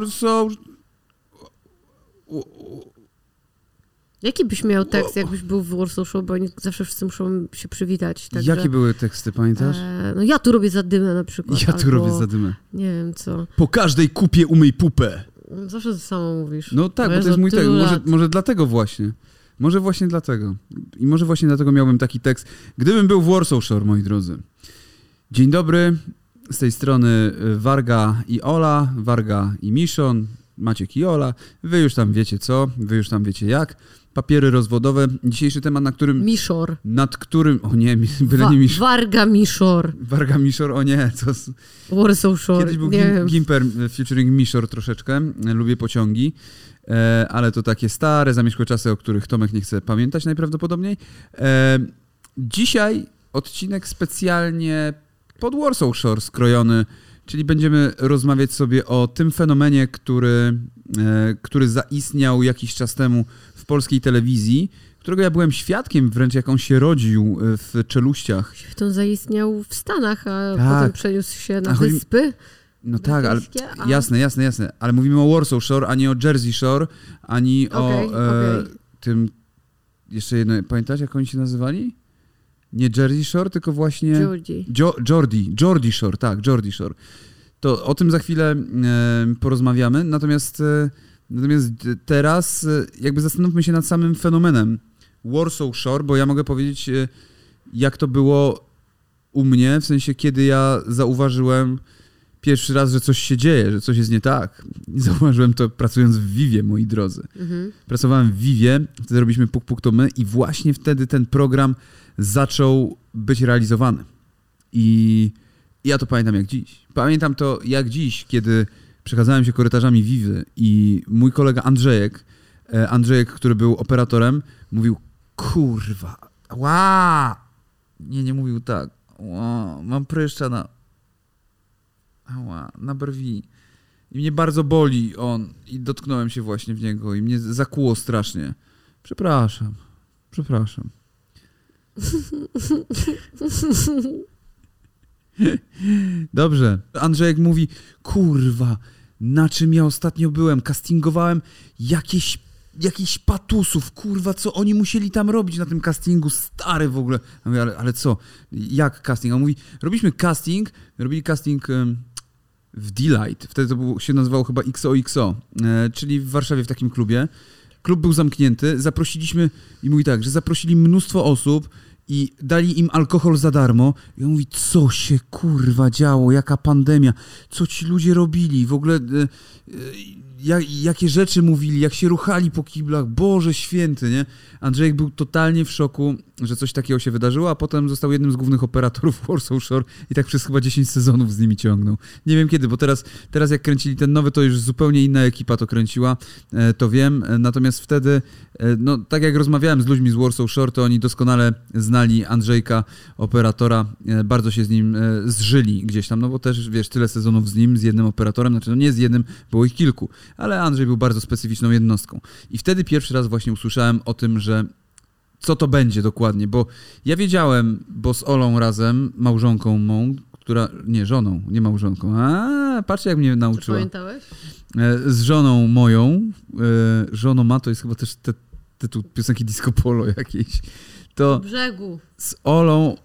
Warsaw... Jaki byś miał tekst, jakbyś był w Warsaw Show, bo oni zawsze wszyscy muszą się przywitać. Także, Jakie były teksty, pamiętasz? e, no ja tu robię zadymę na przykład. Ja tu albo, robię zadymę. Nie wiem co. Po każdej kupie umyj pupę. Zawsze to samo mówisz. No tak, bo Jezu, to jest mój tekst. Może, może dlatego właśnie. Może właśnie dlatego. I może właśnie dlatego miałbym taki tekst. Gdybym był w Warsaw Shore, moi drodzy. Dzień dobry. Z tej strony y, Warga i Ola, Warga i Miszon, Maciek i Ola. Wy już tam wiecie co, wy już tam wiecie jak. Papiery rozwodowe. Dzisiejszy temat, na którym... Miszor. Nad którym... O nie, byle Wa- nie Miszor. Warga Miszor. Warga Miszor, o nie, co... Warsaw Shore. Kiedyś był nie. Gimper e, featuring Mishor troszeczkę. E, Lubię pociągi, ale to takie stare, zamierzchłe czasy, o których Tomek nie chce pamiętać najprawdopodobniej. Dzisiaj odcinek specjalnie pod Warsaw Shore skrojony, czyli będziemy rozmawiać sobie o tym fenomenie, który, e, który zaistniał jakiś czas temu w polskiej telewizji, którego ja byłem świadkiem wręcz jak on się rodził e, w czeluściach. To zaistniał w Stanach, a Tak. potem przeniósł się na A wyspy. No tak, ale a- jasne, jasne, jasne. Ale mówimy o Warsaw Shore, a nie o Jersey Shore, ani o Okej, e, tym. Jeszcze jedno, pamiętasz jak oni się nazywali? Nie Jersey Shore, tylko właśnie. Georgie. Jo Jordi, Jordi Shore, tak, Jordi Shore. To o tym za chwilę porozmawiamy. Natomiast, e, natomiast teraz e, jakby zastanówmy się nad samym fenomenem Warsaw Shore, bo ja mogę powiedzieć, e, jak to było u mnie, w sensie kiedy ja zauważyłem pierwszy raz, że coś się dzieje, że coś jest nie tak. Zauważyłem to pracując w Vivie, moi drodzy. Mhm. Pracowałem w Vivie, wtedy robiliśmy Puk Puk to my i właśnie wtedy ten program zaczął być realizowany. I ja to pamiętam jak dziś. Pamiętam to jak dziś, kiedy przechadzałem się korytarzami Vivy i mój kolega Andrzejek, e, Andrzejek, który był operatorem, mówił, kurwa, ła! Nie, nie mówił tak. Ła, mam pryszcza na... Ała, na brwi. I mnie bardzo boli on. I dotknąłem się właśnie w niego i mnie zakuło strasznie. Przepraszam. Przepraszam. Dobrze. Andrzejek mówi, kurwa, na czym ja ostatnio byłem? Castingowałem jakieś, jakichś patusów, kurwa, co oni musieli tam robić na tym castingu, stary w ogóle. Ja ale, ale co? Jak casting? On mówi, robiliśmy casting, robili casting... w Delight. Wtedy to się nazywało chyba XOXO, e, czyli w Warszawie w takim klubie. Klub był zamknięty, zaprosiliśmy, i mówi tak, że zaprosili mnóstwo osób i dali im alkohol za darmo. I on mówi, co się kurwa działo, jaka pandemia, co ci ludzie robili, w ogóle e, e, jak, jakie rzeczy mówili, jak się ruchali po kiblach, Boże święty, nie? Andrzejek był totalnie w szoku, że coś takiego się wydarzyło, a potem został jednym z głównych operatorów Warsaw Shore i tak przez chyba 10 sezonów z nimi ciągnął. Nie wiem kiedy, bo teraz, teraz jak kręcili ten nowy, to już zupełnie inna ekipa to kręciła, e, to wiem, E, natomiast wtedy, e, no tak jak rozmawiałem z ludźmi z Warsaw Shore, to oni doskonale znali Andrzejka, operatora, bardzo się z nim zżyli gdzieś tam, no bo też, wiesz, tyle sezonów z nim, z jednym operatorem, znaczy no nie z jednym, było ich kilku, ale Andrzej był bardzo specyficzną jednostką. I wtedy pierwszy raz właśnie usłyszałem o tym, że co to będzie dokładnie, bo ja wiedziałem, bo z Olą razem, małżonką mą, która, nie, żoną, nie małżonką, a patrz jak mnie Czy nauczyła. pamiętałeś? E, Z żoną moją, e, żono ma, to jest chyba też te, tytuł piosenki Disco Polo jakiejś, to Brzegu. z Olą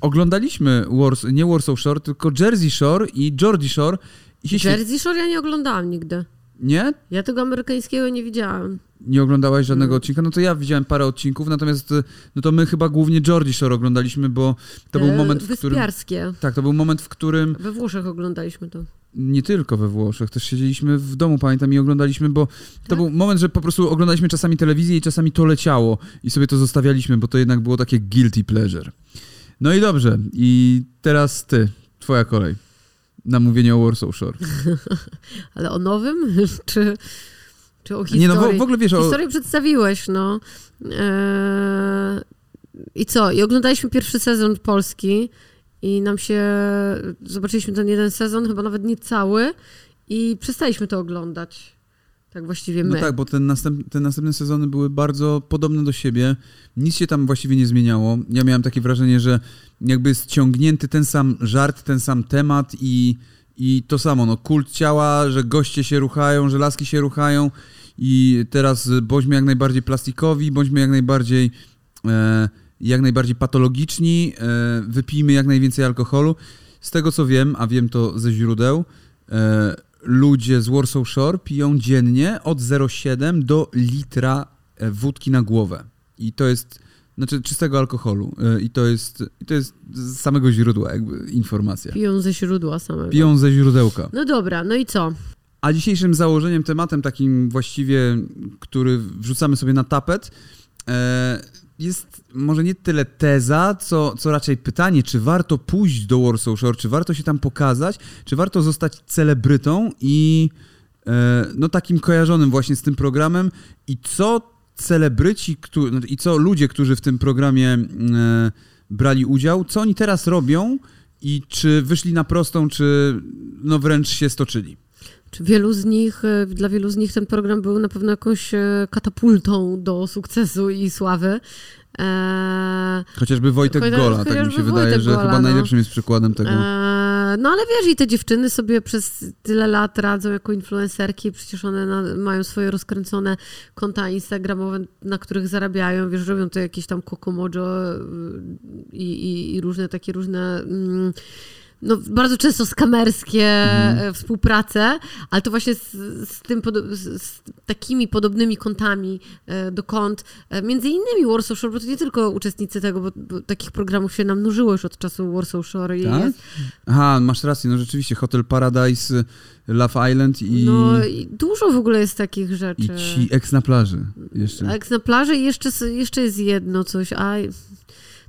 oglądaliśmy Wars, nie Warsaw Shore, tylko Jersey Shore i Geordie Shore i Jersey Shore ja nie oglądałam nigdy. Nie? Ja tego amerykańskiego nie widziałam. Nie oglądałaś żadnego Mm. odcinka? No to ja widziałem parę odcinków, natomiast e, no to my chyba głównie Geordie Shore oglądaliśmy, bo to był Te moment, w którym... Wyspiarskie. Tak, to był moment, w którym We Włoszech oglądaliśmy to. nie tylko we Włoszech, też siedzieliśmy w domu, pamiętam, i oglądaliśmy, bo to Tak? był moment, że po prostu oglądaliśmy czasami telewizję i czasami to leciało i sobie to zostawialiśmy, bo to jednak było takie guilty pleasure. No i dobrze, i teraz ty, twoja kolej. Na mówienie o Warsaw Shore. Ale o nowym? czy, czy o historii? Nie no, w, w ogóle wiesz o... Historię przedstawiłeś, no. Eee, I co? I oglądaliśmy pierwszy sezon Polski i nam się... Zobaczyliśmy ten jeden sezon, chyba nawet nie cały i przestaliśmy to oglądać. Tak właściwie my. No tak, bo ten następ, te następne sezony były bardzo podobne do siebie. Nic się tam właściwie nie zmieniało. Ja miałem takie wrażenie, że jakby jest ciągnięty ten sam żart, ten sam temat i, i to samo, no kult ciała, że goście się ruchają, że laski się ruchają i teraz bądźmy jak najbardziej plastikowi, bądźmy jak najbardziej e, jak najbardziej patologiczni, e, wypijmy jak najwięcej alkoholu. Z tego co wiem, a wiem to ze źródeł, e, ludzie z Warsaw Shore piją dziennie od 0,7 do litra e, wódki na głowę. I to jest, znaczy czystego alkoholu. E, I to jest, i to jest z samego źródła jakby informacja. Piją ze źródła samego. Piją ze źródełka. No dobra, no i co? A dzisiejszym założeniem, tematem takim właściwie, który wrzucamy sobie na tapet, e, jest może nie tyle teza, co, co raczej pytanie, czy warto pójść do Warsaw Shore, czy warto się tam pokazać, czy warto zostać celebrytą i e, no takim kojarzonym właśnie z tym programem i co celebryci, i co ludzie, którzy w tym programie e, brali udział, co oni teraz robią i czy wyszli na prostą, czy no wręcz się stoczyli. Czy wielu z nich, e, dla wielu z nich ten program był na pewno jakąś e, katapultą do sukcesu i sławy. Eee, Chociażby Wojtek Chociaż- Gola, tak mi się wydaje, Wojtek że Gola, chyba no. najlepszym jest przykładem tego. eee, no ale wiesz, i te dziewczyny sobie przez tyle lat radzą jako influencerki, przecież one na, mają swoje rozkręcone konta instagramowe, na których zarabiają, wiesz, robią to jakieś tam kokomojo y, i, i, i różne takie różne... Mm, no, bardzo często skamerskie e, współprace, ale to właśnie z, z, tym, z, z takimi podobnymi kontami e, do kont, e, między innymi Warsaw Shore, bo to nie tylko uczestnicy tego, bo, bo takich programów się namnożyło już od czasu Warsaw Shore. I Tak? jest, Aha, masz rację, no rzeczywiście, Hotel Paradise, Love Island i, no i dużo w ogóle jest takich rzeczy. i ci eks na plaży jeszcze. Jak na plaży i jeszcze, jeszcze jest jedno coś, a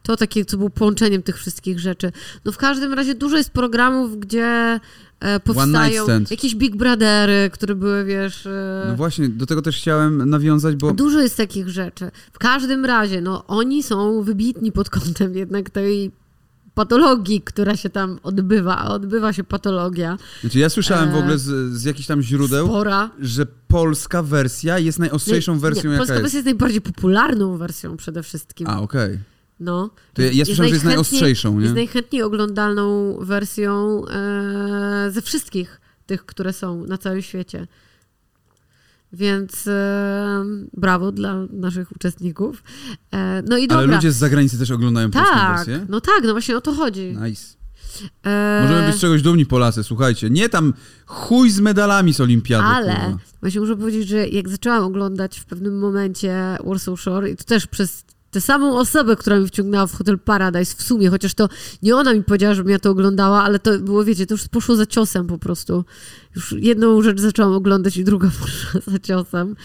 to takie, co było połączeniem tych wszystkich rzeczy. No w każdym razie dużo jest programów, gdzie e, powstają jakieś Big Brothery, które były, wiesz... E, No właśnie, do tego też chciałem nawiązać, bo Dużo jest takich rzeczy. W każdym razie, no oni są wybitni pod kątem jednak tej patologii, która się tam odbywa, a odbywa się patologia znaczy ja słyszałem w E, ogóle z, z jakichś tam źródeł, spora. że polska wersja jest najostrzejszą Nie, wersją, nie, jaka Polska jest. wersja jest najbardziej popularną wersją przede wszystkim. A, okej. No. To ja, ja słyszałem, że jest najostrzejszą, nie? Jest najchętniej oglądalną wersją e, ze wszystkich tych, które są na całym świecie. Więc e, brawo dla naszych uczestników. E, no i dobra. Ale ludzie z zagranicy też oglądają polską tak, wersję? no tak, no właśnie o to chodzi. Nice. E, Możemy być z czegoś dumni Polacy, słuchajcie. Nie tam chuj z medalami z olimpiady. Ale kurwa. właśnie muszę powiedzieć, że jak zaczęłam oglądać w pewnym momencie Warsaw Shore i to też przez tę samą osobę, która mi wciągnęła w Hotel Paradise w sumie, chociaż to nie ona mi powiedziała, żebym ja to oglądała, ale to było, wiecie, to już poszło za ciosem po prostu. Już jedną rzecz zaczęłam oglądać i druga poszła za ciosem.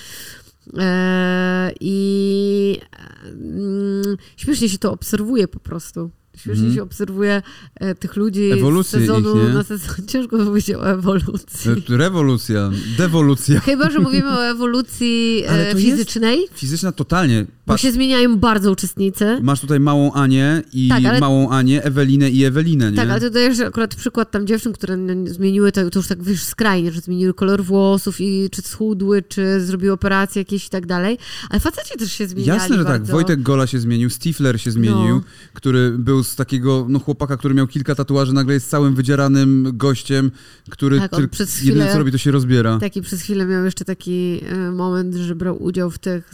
Eee, I mm, śmiesznie się to obserwuje po prostu. Śmiesznie Mhm. się obserwuje e, tych ludzi Ewolucję z sezonu ich, na sezon. Ciężko powiedzieć o ewolucji. Rewolucja, dewolucja. Chyba, że mówimy o ewolucji e, fizycznej, Fizyczna totalnie. bo się zmieniają bardzo uczestnicy. masz tutaj małą Anię i Tak, ale- małą Anię, Ewelinę i Ewelinę, nie? Tak, ale to dajesz akurat przykład tam dziewczyn, które zmieniły, to, to już tak wiesz, skrajnie, że zmieniły kolor włosów i czy schudły, czy zrobiły operacje jakieś i tak dalej. Ale faceci też się zmieniali Jasne, że tak. bardzo. Wojtek Gola się zmienił, Stifler się zmienił, No. który był z takiego no, chłopaka, który miał kilka tatuaży, nagle jest całym wydzieranym gościem, który Tak, tylko przez jedyne chwilę- co robi, to się rozbiera. Taki przez chwilę miał jeszcze taki e, moment, że brał udział w tych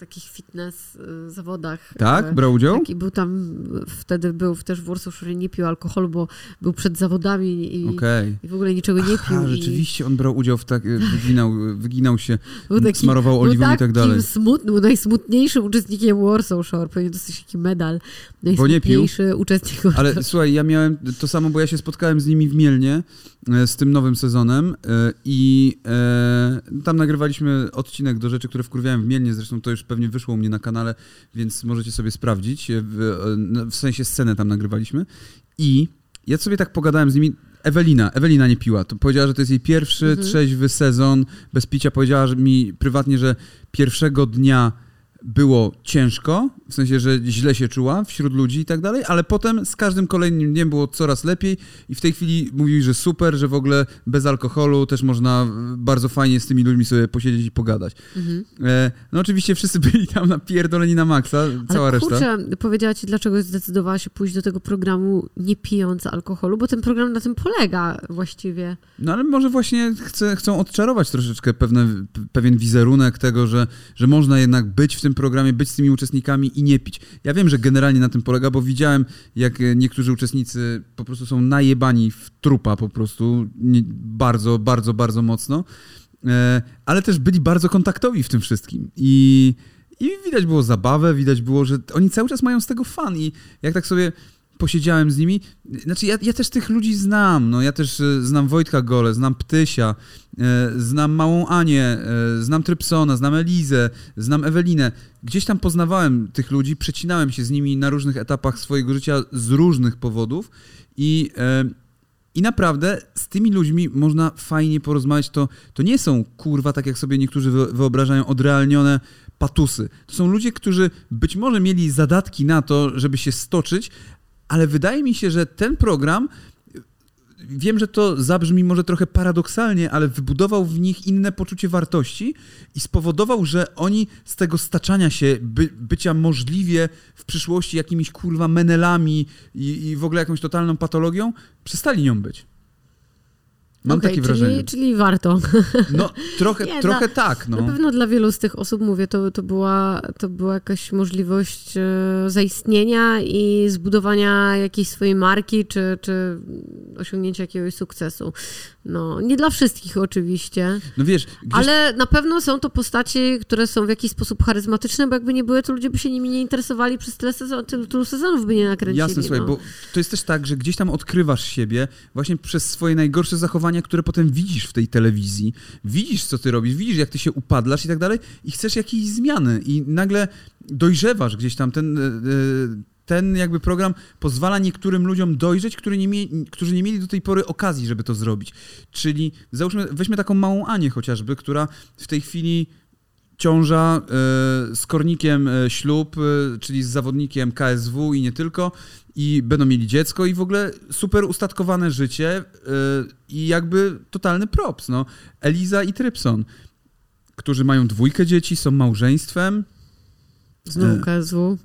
takich fitness e, zawodach. Tak? E, Brał udział? Tak, i był tam, wtedy był też w Shore, nie pił alkoholu, bo był przed zawodami i, Okej. i w ogóle niczego nie pił. I rzeczywiście on brał udział w tak, wyginał, wyginał się, był taki, smarował oliwą i tak dalej. Smutny, był najsmutniejszym uczestnikiem Warsaw Shore. Powinien dostać taki medal. Bo? Najsmutniejszy uczestnik Warsaw Ale słuchaj, ja miałem to samo, bo ja się spotkałem z nimi w Mielnie e, z tym nowym sezonem e, i e, tam nagrywaliśmy odcinek do rzeczy, które wkurwiałem w Mielnie, zresztą to już pewnie wyszło u mnie na kanale, więc możecie sobie sprawdzić, e, w, e, w sensie scenę tam nagrywaliśmy. I ja sobie tak pogadałem z nimi, Ewelina, Ewelina nie piła, to powiedziała, że to jest jej pierwszy Mhm. trzeźwy sezon. Bez picia, powiedziała mi prywatnie, że pierwszego dnia było ciężko, w sensie, że źle się czuła wśród ludzi i tak dalej, ale potem z każdym kolejnym dniem było coraz lepiej i w tej chwili mówi, że super, że w ogóle bez alkoholu też można bardzo fajnie z tymi ludźmi sobie posiedzieć i pogadać. Mhm. E, no oczywiście wszyscy byli tam napierdoleni na maksa, cała ale, reszta. Kurczę, powiedziała ci, dlaczego zdecydowała się pójść do tego programu nie pijąc alkoholu, bo ten program na tym polega właściwie. No ale może właśnie chce, chcą odczarować troszeczkę pewne, pewien wizerunek tego, że, że można jednak być w tym programie, być z tymi uczestnikami i nie pić. Ja wiem, że generalnie na tym polega, bo widziałem, jak niektórzy uczestnicy po prostu są najebani w trupa po prostu, bardzo, bardzo, bardzo mocno, e, ale też byli bardzo kontaktowi w tym wszystkim i... I widać było zabawę, widać było, że oni cały czas mają z tego fan. I jak tak sobie posiedziałem z nimi. Znaczy, ja, ja, też tych ludzi znam. No, ja też e, znam Wojtka Gole, znam Ptysia, e, znam Małą Anię, e, znam Trypsona, znam Elizę, znam Ewelinę. Gdzieś tam poznawałem tych ludzi, przecinałem się z nimi na różnych etapach swojego życia z różnych powodów i. I naprawdę z tymi ludźmi można fajnie porozmawiać. To, to nie są kurwa, tak jak sobie niektórzy wyobrażają, odrealnione patusy. To są ludzie, którzy być może mieli zadatki na to, żeby się stoczyć, ale wydaje mi się, że ten program wiem, że to zabrzmi może trochę paradoksalnie, ale wybudował w nich inne poczucie wartości i spowodował, że oni z tego staczania się, by, bycia możliwie w przyszłości jakimiś kurwa menelami i, i w ogóle jakąś totalną patologią, przestali nią być. Mam okay, takie czyli, wrażenie. Czyli warto. No, trochę, Nie, trochę dla, tak. No. Na pewno dla wielu z tych osób, mówię, to, to, była, to była jakaś możliwość e, zaistnienia i zbudowania jakiejś swojej marki, czy, czy osiągnięcia jakiegoś sukcesu. No, nie dla wszystkich oczywiście. No wiesz, gdzieś... Ale na pewno są to postaci, które są w jakiś sposób charyzmatyczne, bo jakby nie były, to ludzie by się nimi nie interesowali przez tyle sezonów, tylu, sezonów by nie nakręcili. Jasne, no. słuchaj, bo to jest też tak, że gdzieś tam odkrywasz siebie właśnie przez swoje najgorsze zachowania, które potem widzisz w tej telewizji. Widzisz, co ty robisz, widzisz, jak ty się upadlasz i tak dalej i chcesz jakiejś zmiany i nagle dojrzewasz gdzieś tam ten... Yy, ten jakby program pozwala niektórym ludziom dojrzeć, którzy nie, mieli, którzy nie mieli do tej pory okazji, żeby to zrobić. Czyli załóżmy, weźmy taką małą Anię chociażby, która w tej chwili ciąża e, z kornikiem e, ślub, e, czyli z zawodnikiem KSW i nie tylko, i będą mieli dziecko i w ogóle super ustatkowane życie i jakby totalny props. No. Eliza i Trypson, którzy mają dwójkę dzieci, są małżeństwem, Znowu KSW.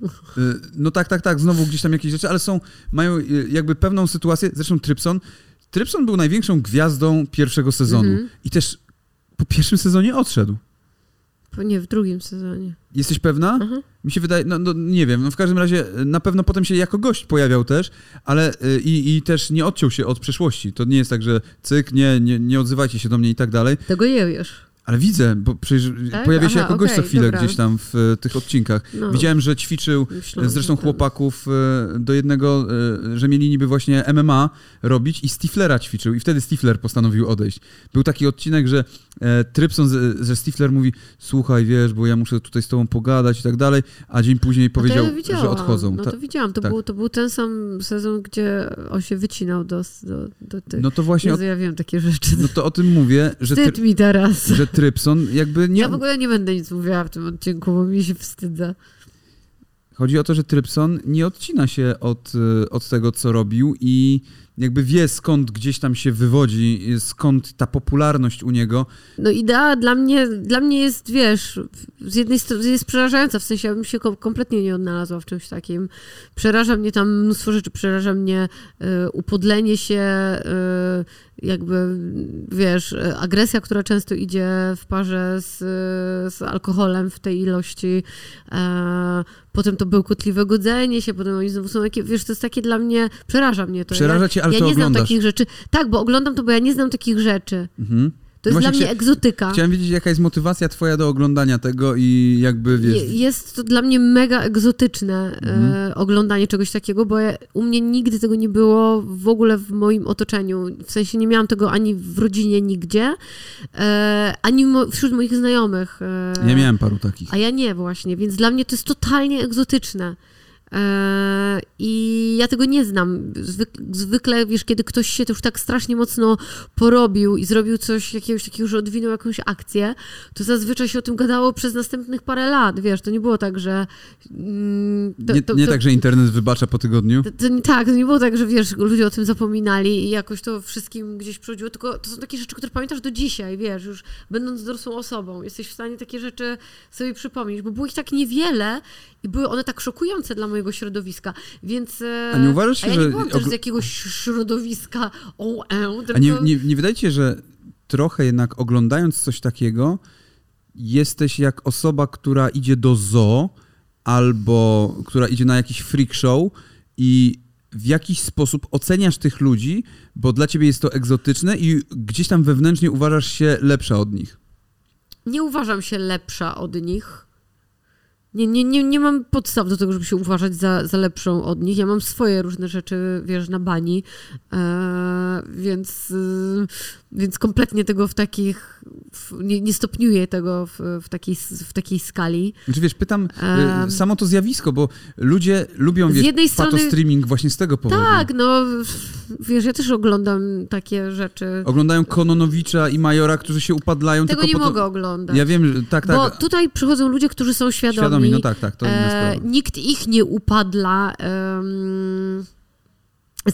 No tak, tak, tak, znowu gdzieś tam jakieś rzeczy, ale są, mają jakby pewną sytuację, zresztą Trypson, Trypson był największą gwiazdą pierwszego sezonu mm -hmm. i też po pierwszym sezonie odszedł. Nie, w drugim sezonie. Jesteś pewna? -huh. Mi się wydaje, no, no, nie wiem, no w każdym razie na pewno potem się jako gość pojawiał też, ale i, i też nie odciął się od przeszłości. To nie jest tak, że cyk, nie, nie, nie odzywajcie się do mnie i tak dalej. Tego nie wiesz. Ale widzę, bo przecież tak? pojawia się Aha, jako gość okay, co chwilę dobra. gdzieś tam w e, tych odcinkach. No. Widziałem, że ćwiczył Myślę, zresztą chłopaków e, do jednego, e, że mieli niby właśnie MMA robić i Stiflera ćwiczył i wtedy Stifler postanowił odejść. Był taki odcinek, że Trypson, że Stifler mówi, słuchaj, wiesz, bo ja muszę tutaj z tobą pogadać i tak dalej, a dzień później powiedział, ja że odchodzą. No to widziałam, to, tak. był, to był ten sam sezon, gdzie on się wycinał do, do, do tych. No to właśnie... Jezu, ja wiem takie rzeczy. No to o tym mówię, że... Wstyd mi teraz. Że Trypson jakby nie... Ja w ogóle nie będę nic mówiła w tym odcinku, bo mi się wstydzę. Chodzi o to, że Trypson nie odcina się od, e, od tego, co robił i jakby wie skąd gdzieś tam się wywodzi, skąd ta popularność u niego. No idea dla mnie, dla mnie jest, wiesz, z jednej strony jest przerażająca, w sensie ja bym się kompletnie nie odnalazła w czymś takim. Przeraża mnie tam mnóstwo rzeczy, przeraża mnie y, upodlenie się, y, jakby, wiesz, agresja, która często idzie w parze z, z alkoholem w tej ilości, e, potem to bełkotliwe godzenie się, potem oni znowu są takie, wiesz, to jest takie dla mnie, przeraża mnie to. Przeraża ja, cię, ale ja nie oglądasz. znam takich rzeczy. Tak, bo oglądam to, bo ja nie znam takich rzeczy. Mhm. To jest dla mnie egzotyka. Chciałem wiedzieć, jaka jest motywacja twoja do oglądania tego i jakby, wiesz... Jest to dla mnie mega egzotyczne mhm. e, oglądanie czegoś takiego, bo ja, u mnie nigdy tego nie było w ogóle w moim otoczeniu. W sensie nie miałam tego ani w rodzinie nigdzie, e, ani mo wśród moich znajomych. E, ja miałem paru takich. A ja nie właśnie, więc dla mnie to jest totalnie egzotyczne. E, I ja tego nie znam. Zwykle, wiesz, kiedy ktoś się to już tak strasznie mocno porobił i zrobił coś jakiegoś takiego, że odwinął jakąś akcję, to zazwyczaj się o tym gadało przez następnych parę lat, wiesz, to nie było tak, że... Mm, to, nie, nie to, tak, że internet wybacza po tygodniu? To, tak, to nie było tak, że wiesz, ludzie o tym zapominali i jakoś to wszystkim gdzieś przychodziło, tylko to są takie rzeczy, które pamiętasz do dzisiaj, wiesz, już będąc dorosłą osobą, jesteś w stanie takie rzeczy sobie przypomnieć, bo było ich tak niewiele i były one tak szokujące dla mojego środowiska, więc... E, a nie uważasz się, ja że... nie byłam też z jakiegoś środowiska OE, tylko... A nie, nie, nie wydaje się, że trochę jednak oglądając coś takiego, jesteś jak osoba, która idzie do zoo albo która idzie na jakiś freak show i w jakiś sposób oceniasz tych ludzi, bo dla ciebie jest to egzotyczne i gdzieś tam wewnętrznie uważasz się lepsza od nich. Nie uważam się lepsza od nich nie, nie, nie, nie mam podstaw do tego, żeby się uważać za, za lepszą od nich. Ja mam swoje różne rzeczy, wiesz, na bani, e, więc, y, więc kompletnie tego w takich, w, nie, nie stopniuję tego w, w, takiej, w takiej skali. Znaczy wiesz, pytam um, samo to zjawisko, bo ludzie lubią, wiesz, z jednej strony, streaming właśnie z tego powodu. Tak, no, wiesz, ja też oglądam takie rzeczy. Oglądają Kononowicza i Majora, którzy się upadlają. Tego nie mogę oglądać. Ja wiem, tak, tak. Bo tutaj przychodzą ludzie, którzy są świadomi. Świadomi, no tak, tak, to e, Nikt ich nie upadla. Um,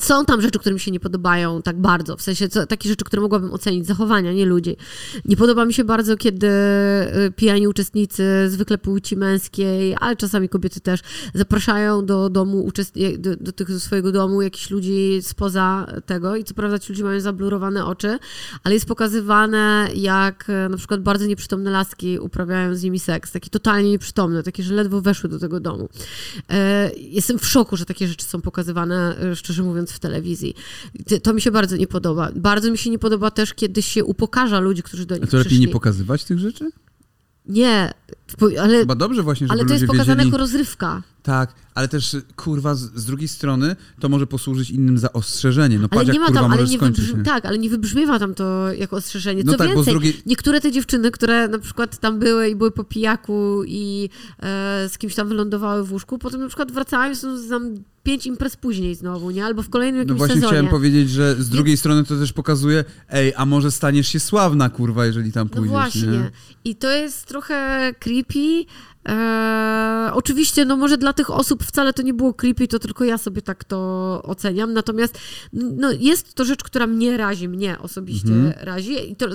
są tam rzeczy, które mi się nie podobają tak bardzo, w sensie co, takie rzeczy, które mogłabym ocenić, zachowania, nie ludzi. Nie podoba mi się bardzo, kiedy y, pijani uczestnicy, zwykle płci męskiej, ale czasami kobiety też, zapraszają do domu, do, do tego swojego domu jakichś ludzi spoza tego i co prawda ci ludzie mają zablurowane oczy, ale jest pokazywane, jak e, na przykład bardzo nieprzytomne laski uprawiają z nimi seks, takie totalnie nieprzytomne, takie, że ledwo weszły do tego domu. E, jestem w szoku, że takie rzeczy są pokazywane, szczerze mówiąc, w telewizji. To mi się bardzo nie podoba. Bardzo mi się nie podoba też, kiedy się upokarza ludzi, którzy do nich A to lepiej nie pokazywać tych rzeczy? Nie, ale... Chyba dobrze właśnie, żeby Ale to jest pokazane wiedzieli... jako rozrywka. Tak, ale też kurwa z, z, drugiej strony to może posłużyć innym za ostrzeżenie. No ale patrz, nie ma tam, ale nie wybrzmi, Tak, ale nie wybrzmiewa tam to jako ostrzeżenie. No Co tak, więcej, drugiej... niektóre te dziewczyny, które na przykład tam były i były po pijaku i e, z kimś tam wylądowały w łóżku, potem na przykład wracają i są tam pięć imprez później znowu, nie? Albo w kolejnym jakimś No właśnie sezonie. chciałem powiedzieć, że z drugiej strony to też pokazuje, ej, a może staniesz się sławna, kurwa, jeżeli tam no pójdziesz, No właśnie. Nie? I to jest trochę creepy, Eee, oczywiście, no może dla tych osób wcale to nie było creepy, to tylko ja sobie tak to oceniam. Natomiast no, jest to rzecz, która mnie razi, mnie osobiście mhm. razi i to,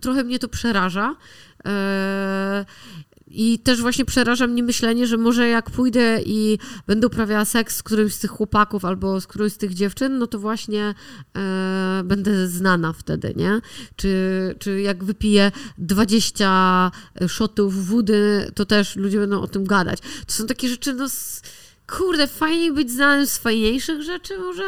trochę mnie to przeraża. Eee, i też właśnie przeraża mnie myślenie, że może jak pójdę i będę uprawiała seks z którymś z tych chłopaków albo z którymś z tych dziewczyn, no to właśnie e, będę znana wtedy, nie? Czy, czy jak wypiję 20 shotów wody, to też ludzie będą o tym gadać. To są takie rzeczy, no kurde, fajniej być znanym z fajniejszych rzeczy może?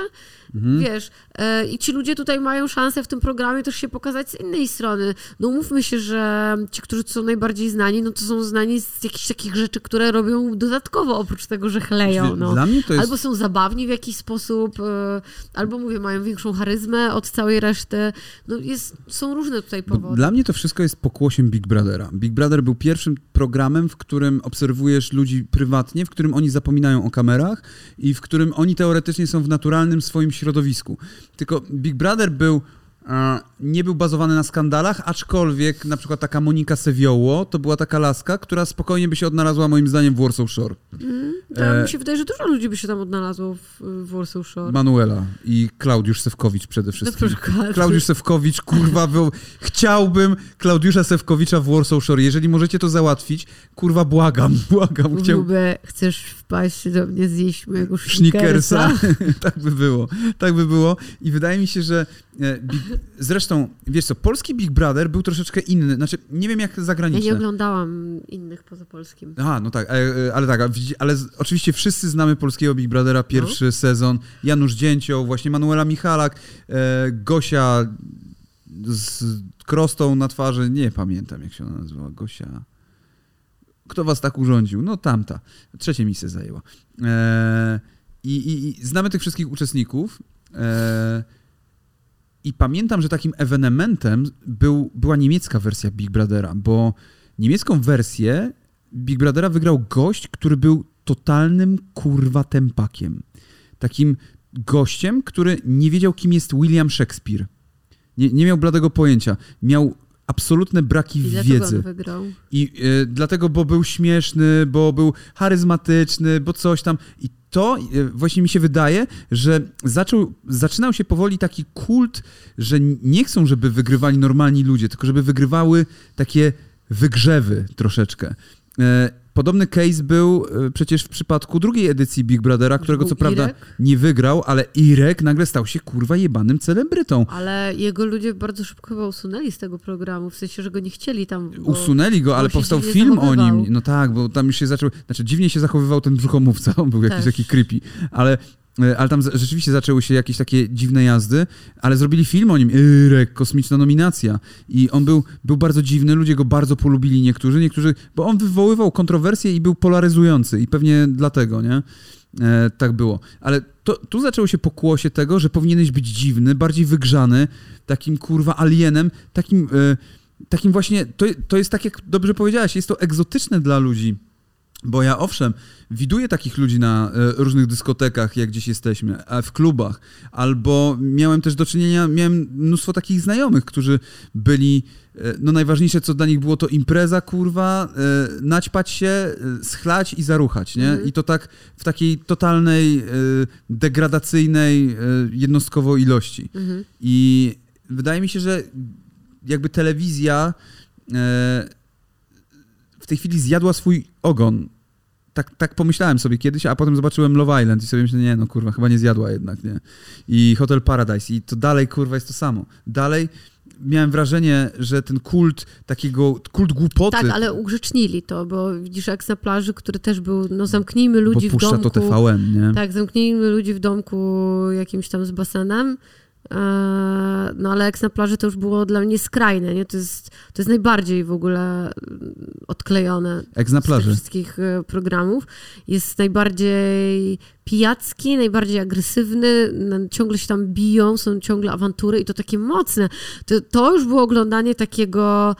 Mhm. Wiesz, e, i ci ludzie tutaj mają szansę w tym programie też się pokazać z innej strony. No umówmy się, że ci, którzy są najbardziej znani, no to są znani z jakichś takich rzeczy, które robią dodatkowo, oprócz tego, że chleją. No. Dla mnie to jest... Albo są zabawni w jakiś sposób, e, albo mówię, mają większą charyzmę od całej reszty. No jest, są różne tutaj powody. Bo dla mnie to wszystko jest pokłosiem Big Brothera. Big Brother był pierwszym programem, w którym obserwujesz ludzi prywatnie, w którym oni zapominają o kamerach i w którym oni teoretycznie są w naturalnym swoim środowisku. Tylko Big Brother był nie był bazowany na skandalach, aczkolwiek na przykład taka Monika Sevioło to była taka laska, która spokojnie by się odnalazła moim zdaniem w Warsaw Shore. Mm, e... Mi się wydaje, że dużo ludzi by się tam odnalazło w, w Warsaw Shore. Manuela i Klaudiusz Sewkowicz przede wszystkim. Klaudiusz Sewkowicz, kurwa, był... chciałbym Klaudiusza Sewkowicza w Warsaw Shore. Jeżeli możecie to załatwić, kurwa, błagam, błagam. Chciał... chcesz wpaść do mnie zjeść mojego sznikersa? tak by było, tak by było. I wydaje mi się, że e, Zresztą, wiesz co, polski Big Brother był troszeczkę inny. Znaczy, nie wiem jak zagraniczny. Ja nie oglądałam innych poza polskim. Aha, no tak, ale, ale tak, ale oczywiście wszyscy znamy polskiego Big Brothera, pierwszy no. sezon. Janusz Dzięcioł, właśnie Manuela Michalak, e, Gosia z krostą na twarzy, nie pamiętam jak się ona nazywała, Gosia... Kto was tak urządził? No tamta. Trzecie miejsce zajęła. E, i, i, znamy tych wszystkich uczestników. E, i pamiętam, że takim ewenementem był, była niemiecka wersja Big Brothera, bo niemiecką wersję Big Brothera wygrał gość, który był totalnym kurwa tempakiem. Takim gościem, który nie wiedział, kim jest William Shakespeare. Nie, nie miał bladego pojęcia. Miał absolutne braki I wiedzy. I e, dlatego, bo był śmieszny, bo był charyzmatyczny, bo coś tam. I to e, właśnie mi się wydaje, że zaczął, zaczynał się powoli taki kult, że nie chcą, żeby wygrywali normalni ludzie, tylko żeby wygrywały takie wygrzewy troszeczkę. E, Podobny case był e, przecież w przypadku drugiej edycji Big Brothera, którego co prawda Irek, nie wygrał, ale Irek nagle stał się kurwa jebanym celebrytą. Ale jego ludzie bardzo szybko chyba usunęli z tego programu, w sensie, że go nie chcieli tam. Usunęli go, ale powstał film o nim. No tak, bo tam już się zaczął. Znaczy, dziwnie się zachowywał ten brzuchomówca, on był jakiś Też. taki creepy, ale. E, Ale tam rzeczywiście zaczęły się jakieś takie dziwne jazdy, ale zrobili film o nim. Irek, kosmiczna nominacja. I on był, był bardzo dziwny, ludzie go bardzo polubili niektórzy, niektórzy, bo on wywoływał kontrowersje i był polaryzujący i pewnie dlatego, nie? E, tak było. Ale to, tu zaczęło się pokłosie tego, że powinieneś być dziwny, bardziej wygrzany, takim kurwa alienem, takim, e, takim właśnie, to, to jest tak jak dobrze powiedziałaś, jest to egzotyczne dla ludzi. Bo ja owszem, widuję takich ludzi na e, różnych dyskotekach, jak gdzieś jesteśmy, a w klubach, albo miałem też do czynienia, miałem mnóstwo takich znajomych, którzy byli, e, no najważniejsze co dla nich było to impreza, kurwa, e, naćpać się, e, schlać i zaruchać, nie? Mhm. I to tak w takiej totalnej, e, degradacyjnej e, jednostkowo ilości. Mhm. I wydaje mi się, że jakby telewizja e, w tej chwili zjadła swój ogon. Tak, tak pomyślałem sobie kiedyś, a potem zobaczyłem Love Island i sobie myślę, nie no kurwa, chyba nie zjadła jednak, nie? I Hotel Paradise i to dalej kurwa jest to samo. Dalej miałem wrażenie, że ten kult takiego, kult głupoty, Tak, ale ugrzecznili to, bo widzisz, jak na plaży, który też był, no zamknijmy ludzi bo w domku. to TVN, nie? Tak, zamknijmy ludzi w domku jakimś tam z basenem. Eee, No ale jak na plaży to już było dla mnie skrajne, nie? To jest, to jest najbardziej w ogóle mm, odklejone na z wszystkich e, programów. Jest najbardziej pijacki, najbardziej agresywny, ciągle się tam biją, są ciągle awantury i to takie mocne. To, to już było oglądanie takiego...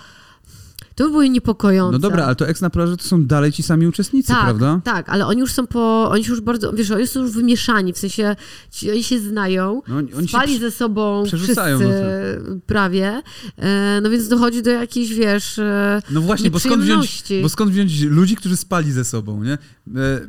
To było niepokojące. No dobra, ale to ex na plaży to są dalej ci sami uczestnicy, tak, prawda? Tak, ale oni już są po, oni już bardzo, wiesz, oni są już wymieszani, w sensie ci, oni się znają, No, oni, oni spali ze sobą wszyscy no prawie, e, no więc dochodzi do jakichś, wiesz, e, No właśnie, bo skąd, wziąć, bo skąd wziąć ludzi, którzy spali ze sobą, nie? E,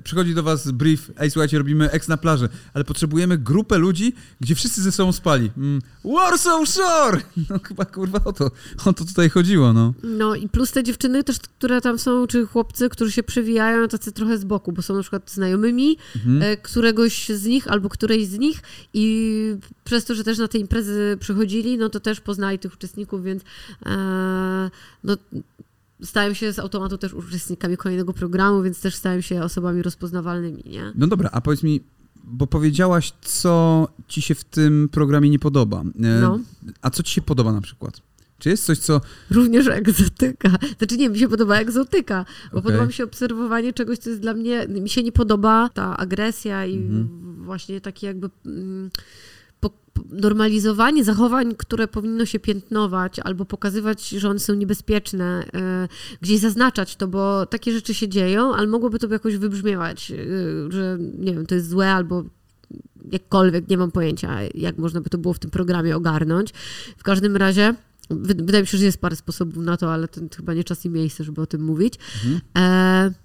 przychodzi do was brief, ej słuchajcie, robimy ex na plaży, ale potrzebujemy grupę ludzi, gdzie wszyscy ze sobą spali. Mm, Warsaw Shore! No chyba kurwa o to, o to tutaj chodziło, no. No i plus te dziewczyny też, które tam są, czy chłopcy, którzy się przewijają tacy trochę z boku, bo są na przykład znajomymi Mhm. e, któregoś z nich albo którejś z nich i przez to, że też na te imprezy przychodzili, no to też poznali tych uczestników, więc e, no, stają się z automatu też uczestnikami kolejnego programu, więc też stają się osobami rozpoznawalnymi, nie? No dobra, a powiedz mi, bo powiedziałaś, co ci się w tym programie nie podoba. E, No. A co ci się podoba na przykład? Czy jest coś, co... Również egzotyka. Znaczy nie, mi się podoba egzotyka, bo Okej. podoba mi się obserwowanie czegoś, co jest dla mnie, mi się nie podoba ta agresja i Mhm. właśnie takie jakby mm, normalizowanie zachowań, które powinno się piętnować albo pokazywać, że one są niebezpieczne, e, gdzieś zaznaczać to, bo takie rzeczy się dzieją, ale mogłoby to jakoś wybrzmiewać, e, że nie wiem, to jest złe albo jakkolwiek, nie mam pojęcia, jak można by to było w tym programie ogarnąć. W każdym razie wydaje mi się, że jest parę sposobów na to, ale to chyba nie czas i miejsce, żeby o tym mówić. Mhm. E,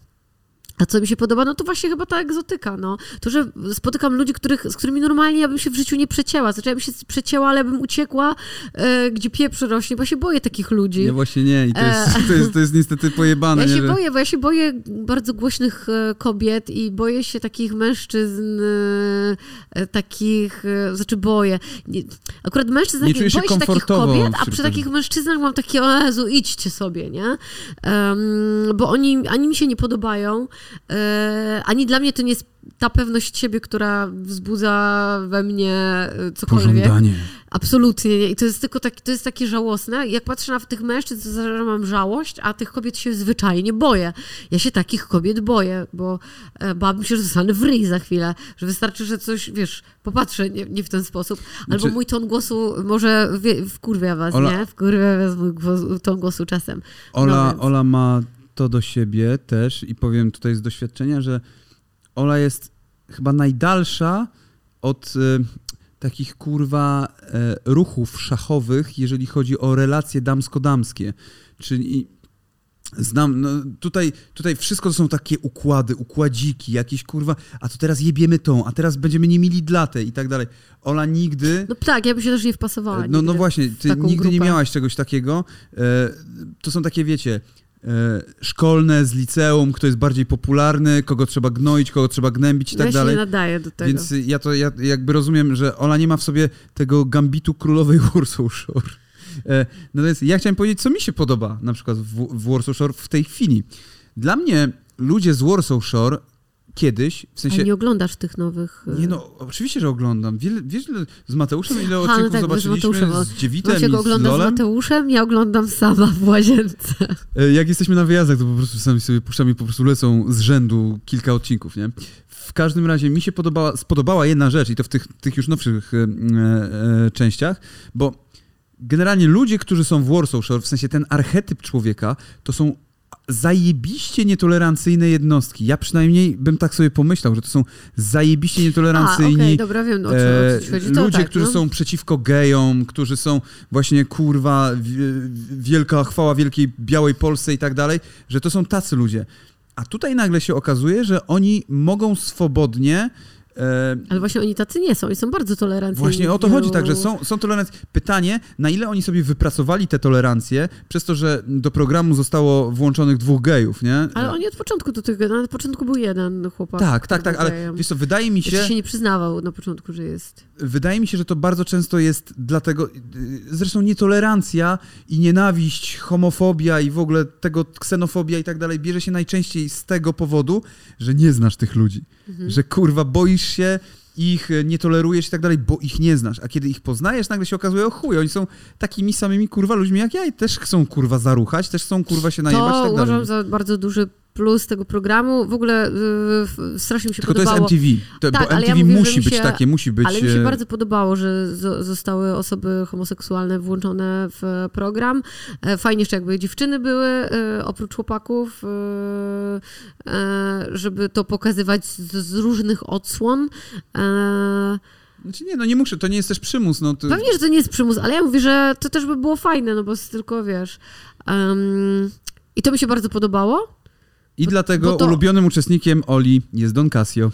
a co mi się podoba, no to właśnie chyba ta egzotyka, no. To, że spotykam ludzi, których, z którymi normalnie ja bym się w życiu nie przecięła. Znaczy, ja bym się przecięła, ale bym uciekła, e, gdzie pieprz rośnie, bo ja się boję takich ludzi. Nie, właśnie nie i to jest, to jest, to jest niestety pojebane. Ja nie, się że- boję, bo ja się boję bardzo głośnych e, kobiet i boję się takich mężczyzn, e, e, takich, e, znaczy boję. Akurat mężczyzn, Nie takich- boję się takich kobiet, a przy takich mężczyznach mam takie, o Jezu, idźcie sobie, nie? Em, bo oni ani mi się nie podobają, e, ani dla mnie to nie jest ta pewność siebie, która wzbudza we mnie e, cokolwiek. Pożądanie. Absolutnie nie. I to jest tylko tak, to jest takie żałosne. Jak patrzę na tych mężczyzn, to zawsze mam żałość, a tych kobiet się zwyczajnie boję. Ja się takich kobiet boję, bo e, bałabym się, że zostanę w ryj za chwilę, że wystarczy, że coś, wiesz, popatrzę nie, nie w ten sposób. Albo Znaczy- mój ton głosu może wie, wkurwia was, Ola- nie? Wkurwia was mój głos, ton głosu czasem. Ola, No więc- Ola ma to do siebie też i powiem tutaj z doświadczenia, że Ola jest chyba najdalsza od e, takich kurwa e, ruchów szachowych, jeżeli chodzi o relacje damsko-damskie. Czyli znam, no, tutaj, tutaj wszystko to są takie układy, układziki, jakieś kurwa, a to teraz jebiemy tą, a teraz będziemy nie mieli dlatę i tak dalej. Ola nigdy... No tak, ja bym się też nie wpasowała. No, no właśnie, ty nigdy nie grupę. miałaś czegoś takiego. E, to są takie, wiecie, szkolne z liceum, kto jest bardziej popularny, kogo trzeba gnoić, kogo trzeba gnębić i tak ja się dalej. nie nadaję do tego. Więc ja to ja jakby rozumiem, że Ola nie ma w sobie tego gambitu królowej Warsaw Shore. E, Natomiast ja chciałem powiedzieć, co mi się podoba na przykład w, w Warsaw Shore w tej chwili. Dla mnie ludzie z Warsaw Shore kiedyś, w sensie... nie oglądasz tych nowych... e, Nie no, oczywiście, że oglądam. Wiele, wiesz, z Mateuszem ile odcinków no tak, bo z zobaczyliśmy Mateuszem, z Dziewitem Maciek i z ogląda z Lolem. Mateuszem, ja oglądam sama w łazience. E, Jak jesteśmy na wyjazdach, to po prostu sami sobie puszczamy, po prostu lecą z rzędu kilka odcinków, nie? W każdym razie mi się podobała, spodobała jedna rzecz i to w tych, tych już nowszych e, e, częściach, bo generalnie ludzie, którzy są w Warsaw Shore, w sensie ten archetyp człowieka, to są zajebiście nietolerancyjne jednostki. Ja przynajmniej bym tak sobie pomyślał, że to są zajebiście A, nietolerancyjni okej, dobra, wiem o ci chodzi. Ludzie, tak, którzy no. są przeciwko gejom, którzy są właśnie kurwa wi- wielka chwała wielkiej białej Polsce i tak dalej, że to są tacy ludzie. A tutaj nagle się okazuje, że oni mogą swobodnie e, Ale właśnie oni tacy nie są, oni są bardzo tolerancyjni. Właśnie o to chodzi, wielu- tak, że są, są tolerancje. Pytanie, na ile oni sobie wypracowali te tolerancje, przez to, że do programu zostało włączonych dwóch gejów, nie? Ale oni od początku do tego, na początku był jeden chłopak. tak, tak, tak, ale gejem. wiesz co, wydaje mi Jeszcze się, się nie przyznawał na początku, że jest. wydaje mi się, że to bardzo często jest dlatego, zresztą nietolerancja i nienawiść, homofobia i w ogóle tego ksenofobia i tak dalej bierze się najczęściej z tego powodu, że nie znasz tych ludzi. Mhm. Że kurwa boisz się ich, y, nie tolerujesz i tak dalej, bo ich nie znasz. A kiedy ich poznajesz, nagle się okazuje, o chuj, oni są takimi samymi kurwa ludźmi jak ja i też chcą kurwa zaruchać, też chcą kurwa się najebać i To tak dalej. uważam za bardzo duży plus tego programu. W ogóle y, strasznie mi się Tylko to jest podobało. MTV. To, Tak, bo ale ja MTV mówię, musi być się- takie, musi być... Ale mi się e, bardzo podobało, że zo- zostały osoby homoseksualne włączone w program. E, Fajnie jeszcze jakby dziewczyny były, e, oprócz chłopaków, e, e, żeby to pokazywać z, z różnych odsłon. E, Znaczy nie, no nie muszę, to nie jest też przymus. No. Pewnie, że to nie jest przymus, ale ja mówię, że to też by było fajne, no bo tylko, wiesz... em, I to mi się bardzo podobało. I dlatego bo to- ulubionym uczestnikiem Oli jest Don Casio.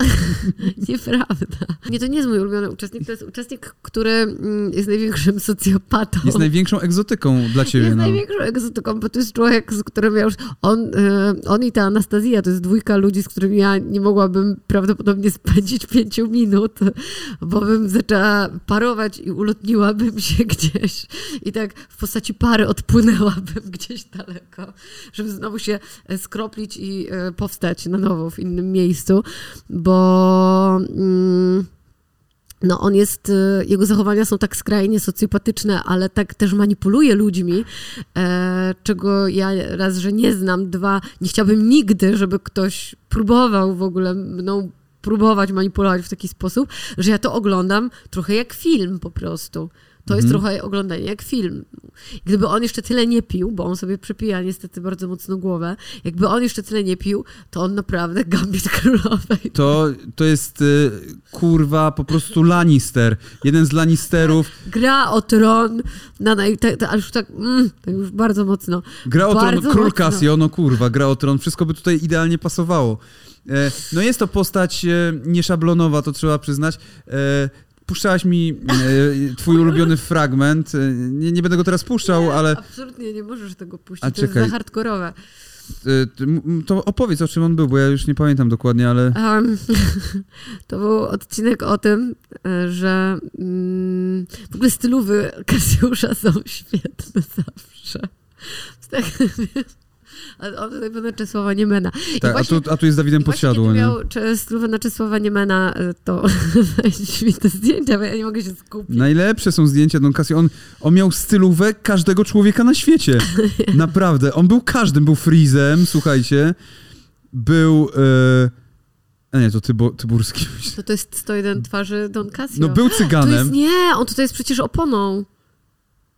Nieprawda. Nie, to nie jest mój ulubiony uczestnik, to jest uczestnik, który mm, jest największym socjopatą. Jest największą egzotyką dla ciebie. Jest no. największą egzotyką, bo to jest człowiek, z którym ja już... On, y, on i ta Anastazja to jest dwójka ludzi, z którymi ja nie mogłabym prawdopodobnie spędzić pięciu minut, bo bym zaczęła parować i ulotniłabym się gdzieś i tak w postaci pary odpłynęłabym gdzieś daleko, żeby znowu się e, skroplić i e, powstać na nowo w innym miejscu, bo... Mm, no on jest, y, jego zachowania są tak skrajnie socjopatyczne, ale tak też manipuluje ludźmi, e, czego ja raz, że nie znam, dwa, nie chciałabym nigdy, żeby ktoś próbował w ogóle mną próbować manipulować w taki sposób, że ja to oglądam trochę jak film po prostu. To jest Mhm. trochę oglądanie jak film. Gdyby on jeszcze tyle nie pił, bo on sobie przepija niestety bardzo mocno głowę, jakby on jeszcze tyle nie pił, to on naprawdę gambit królowej. To, to jest y, kurwa po prostu Lannister. Jeden z Lannisterów. gra o tron, na naj, te, ale już tak, mm, tak już bardzo mocno. Gra o tron, król. Casio, no kurwa, gra o tron. Wszystko by tutaj idealnie pasowało. E, no jest to postać e, nieszablonowa, to trzeba przyznać. Puszczałaś mi e, twój ulubiony fragment. E, Nie, nie będę go teraz puszczał, Nie, ale Absolutnie nie możesz tego puścić, A to jest czekaj. za hardkorowe. e, to opowiedz o czym on był, bo ja już nie pamiętam dokładnie, ale... Em, to był odcinek o tym, że mm, w ogóle stylowy Kasiusza są świetne zawsze. Tak, ale on tutaj Czesława Niemena. Tak, a, właśnie- tu, a tu jest Dawidem Podsiadło, nie? miał cze- stylówę na Czesława Niemena, e, to weź mi te zdjęcia, bo ja nie mogę się skupić. Najlepsze są zdjęcia Don Casio. On, on miał stylówę każdego człowieka na świecie. Naprawdę. On był każdym. Był Freezem, słuchajcie. Był... E... A nie, to tybo, Tyburski. To, to jest 101 twarzy Don Casio. No był to jest, cyganem. nie, on tutaj jest przecież oponą.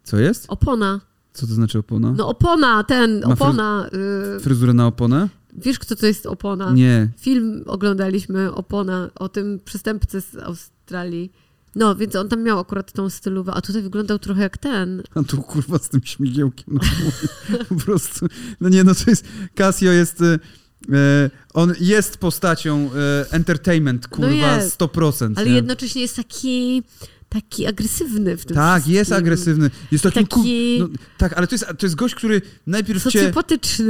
Co jest? Opona. Co to znaczy opona? No opona, ten, Ma fryz- opona. y, Fryzurę na oponę? Wiesz, kto to jest Opona? Nie. Film oglądaliśmy Opona o tym przestępcy z Australii. No, więc on tam miał akurat tą stylówę, a tutaj wyglądał trochę jak ten. A tu kurwa z tym śmigiełkiem głowie. Po prostu. No nie, no to jest. Casio jest. e, E, on jest postacią e, entertainment, kurwa, No jest. 100%. Ale nie? jednocześnie jest taki, taki agresywny w tym Tak, wszystkim. jest agresywny. Jest taki. Taki- Ku... No, tak, ale to jest, to jest gość, który najpierw cię,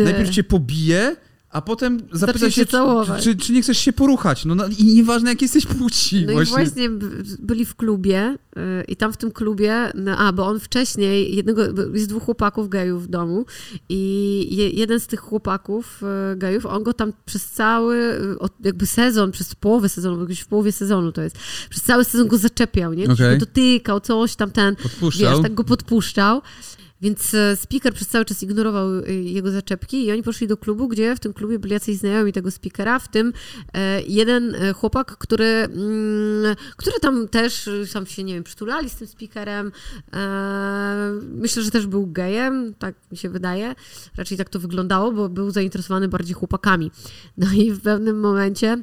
najpierw cię pobije, a potem zapyta się, czy, czy, czy nie chcesz się poruchać. No, no i nieważne, jak jesteś płci. No właśnie. i właśnie byli w klubie y, i tam w tym klubie, no, a bo on wcześniej, jednego, jest dwóch chłopaków gejów w domu i je, jeden z tych chłopaków y, gejów, on go tam przez cały y, jakby sezon, przez połowę sezonu, bo gdzieś w połowie sezonu to jest, przez cały sezon go zaczepiał, nie? Okej. go dotykał, coś tam ten, Podpuszczał. wiesz, tak go podpuszczał. Więc e, speaker przez cały czas ignorował e, jego zaczepki i oni poszli do klubu, gdzie w tym klubie byli jacyś znajomi tego speakera, w tym e, jeden e, chłopak, który, mm, który tam też e, tam się, nie wiem, przytulali z tym speakerem. Myślę, że też był gejem, tak mi się wydaje. Raczej tak to wyglądało, bo był zainteresowany bardziej chłopakami. No i w pewnym momencie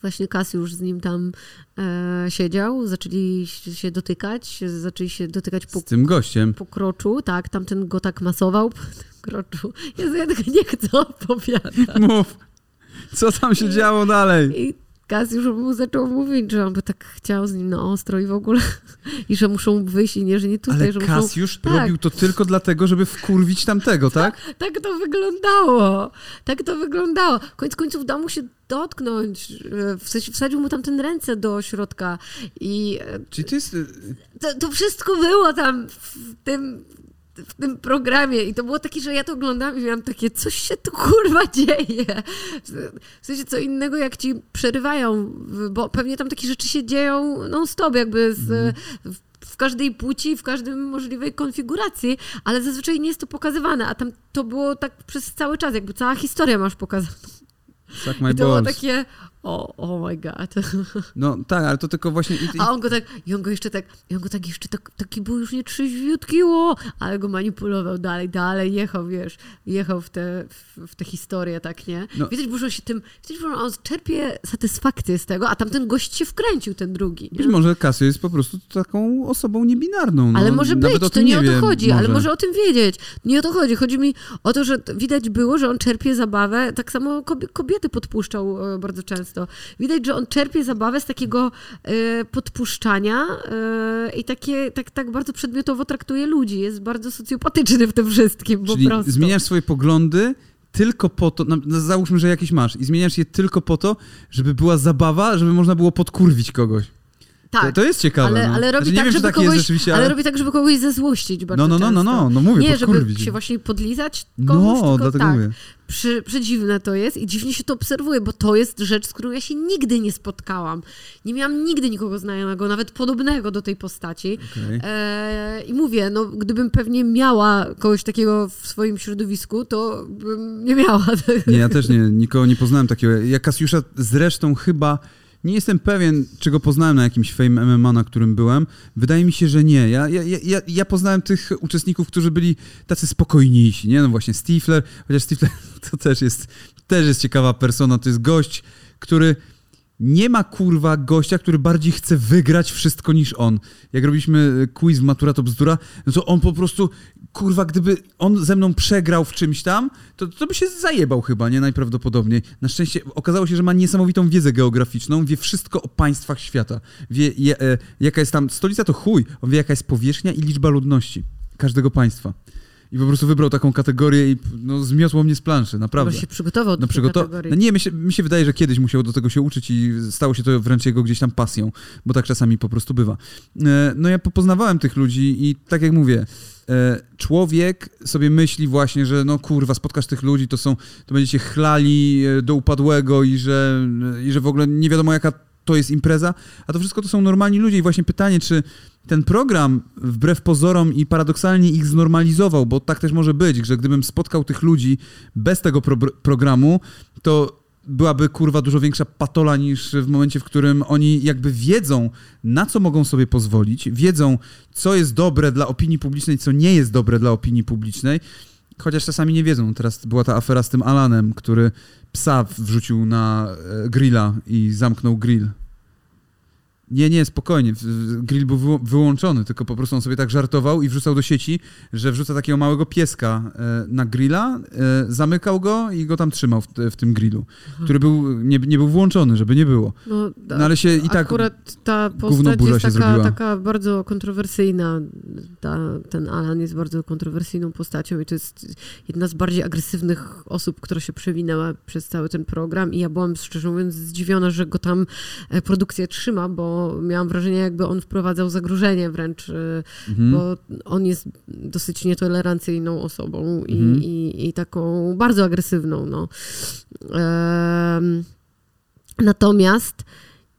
właśnie Kas już z nim tam e, siedział, zaczęli się dotykać, zaczęli się dotykać po Z tym gościem. po kroczu, tak, tamten go tak masował po tym kroczu. Jezu, ja tego nie chcę opowiadać. Mów. Co tam się działo dalej? I Kaz już mu zaczął mówić, że on by tak chciał z nim na ostro i w ogóle, i że muszą wyjść i nie, że nie tutaj, Ale że muszą... Kas już Tak. robił to tylko dlatego, żeby wkurwić tamtego, tak? Tak to wyglądało. Tak to wyglądało. Koniec końców dał mu się dotknąć. e, W sensie wsadził mu tam ten ręce do środka i e, Czyli to jest... e, to, to wszystko było tam w tym, w tym programie i to było takie, że ja to oglądałam i miałam takie, coś się tu kurwa dzieje. W sensie co innego jak ci przerywają, bo pewnie tam takie rzeczy się dzieją non-stop jakby z, w, w każdej płci, w każdej możliwej konfiguracji, ale zazwyczaj nie jest to pokazywane, a tam to było tak przez cały czas, jakby cała historia masz pokazaną. Suck my I to było takie, o oh my god. No tak, ale to tylko właśnie... A on go tak, i on go jeszcze tak, i on go tak jeszcze tak, taki był już nietrzeźwiutki, o, ale go manipulował dalej, dalej, jechał, wiesz, jechał w te, w, te historie, tak, nie? No. Widać że on się tym, widać że on czerpie satysfakcję z tego, a tamten gość się wkręcił, ten drugi. nie? Być może Casio jest po prostu taką osobą niebinarną. No, Ale może być, to tym nie, o to chodzi, ale może o tym wiedzieć. Nie o to chodzi. Chodzi mi o to, że widać było, że on czerpie zabawę, tak samo kobie- kobiety podpuszczał e, bardzo często. Widać, że on czerpie zabawę z takiego e, podpuszczania e, i takie, tak, tak bardzo przedmiotowo traktuje ludzi. Jest bardzo socjopatyczny w tym wszystkim, po Czyli prostu. zmieniasz swoje poglądy tylko po to, no, no, załóżmy, że jakieś masz i zmieniasz je tylko po to, żeby była zabawa, żeby można było podkurwić kogoś. Tak. To, to jest ciekawe. ale, no. ale robi znaczy, tak, wiem, żeby tak kogoś, jest rzeczywiście, ale ale... robi tak, żeby kogoś zezłościć bardzo No, no, no, no, często. no, no mówię, Nie, żeby się właśnie podlizać komuś, No, tylko dlatego tak. mówię. Przy, przedziwne to jest i dziwnie się to obserwuje, bo to jest rzecz, z którą ja się nigdy nie spotkałam. Nie miałam nigdy nikogo znajomego, nawet podobnego do tej postaci. Okej. E, I mówię, no gdybym pewnie miała kogoś takiego w swoim środowisku, to bym nie miała. Nie, ja też nie, nikogo nie poznałem takiego. Ja Kasiusza zresztą chyba nie jestem pewien, czy go poznałem na jakimś Fame MMA, na którym byłem. Wydaje mi się, że nie. Ja, ja, ja, ja poznałem tych uczestników, którzy byli tacy spokojniejsi, nie? No właśnie Stifler, chociaż Stifler to też jest, też jest ciekawa persona. To jest gość, który nie ma kurwa gościa, który bardziej chce wygrać wszystko niż on. Jak robiliśmy quiz w Matura to bzdura, no to on po prostu, kurwa, gdyby on ze mną przegrał w czymś tam, to, to by się zajebał chyba, nie? Najprawdopodobniej. Na szczęście okazało się, że ma niesamowitą wiedzę geograficzną, wie wszystko o państwach świata. Wie, je, e, jaka jest tam, stolica to chuj, on wie jaka jest powierzchnia i liczba ludności każdego państwa. I po prostu wybrał taką kategorię i no, zmiotło mnie z planszy, naprawdę. Chyba się przygotował do No, przygoto... kategorii. no nie, mi się, mi się wydaje, że kiedyś musiał do tego się uczyć i stało się to wręcz jego gdzieś tam pasją, bo tak czasami po prostu bywa. E, No ja po- poznawałem tych ludzi i tak jak mówię, e, człowiek sobie myśli właśnie, że no kurwa, spotkasz tych ludzi, to są, to będziecie chlali e, do upadłego i że, i że w ogóle nie wiadomo jaka to jest impreza, a to wszystko to są normalni ludzie. I właśnie pytanie, czy ten program wbrew pozorom i paradoksalnie ich znormalizował, bo tak też może być, że gdybym spotkał tych ludzi bez tego pro programu, to byłaby kurwa dużo większa patola niż w momencie, w którym oni jakby wiedzą, na co mogą sobie pozwolić, wiedzą, co jest dobre dla opinii publicznej, co nie jest dobre dla opinii publicznej, chociaż czasami nie wiedzą. Teraz była ta afera z tym Alanem, który psa wrzucił na e, grilla i zamknął grill. Nie, nie, spokojnie. Grill był wyłączony, tylko po prostu on sobie tak żartował i wrzucał do sieci, że wrzuca takiego małego pieska e, na grilla, e, zamykał go i go tam trzymał w, tym grillu, który był, nie, nie był włączony, żeby nie było. No, No ale się i tak Akurat ta postać jest taka, taka bardzo kontrowersyjna. Ta, ten Alan jest bardzo kontrowersyjną postacią i to jest jedna z bardziej agresywnych osób, która się przewinęła przez cały ten program i ja byłam szczerze mówiąc zdziwiona, że go tam e, produkcja trzyma, bo miałam wrażenie, jakby on wprowadzał zagrożenie wręcz, e, mhm. bo on jest dosyć nietolerancyjną osobą i, Mhm. i, i taką bardzo agresywną. No. Natomiast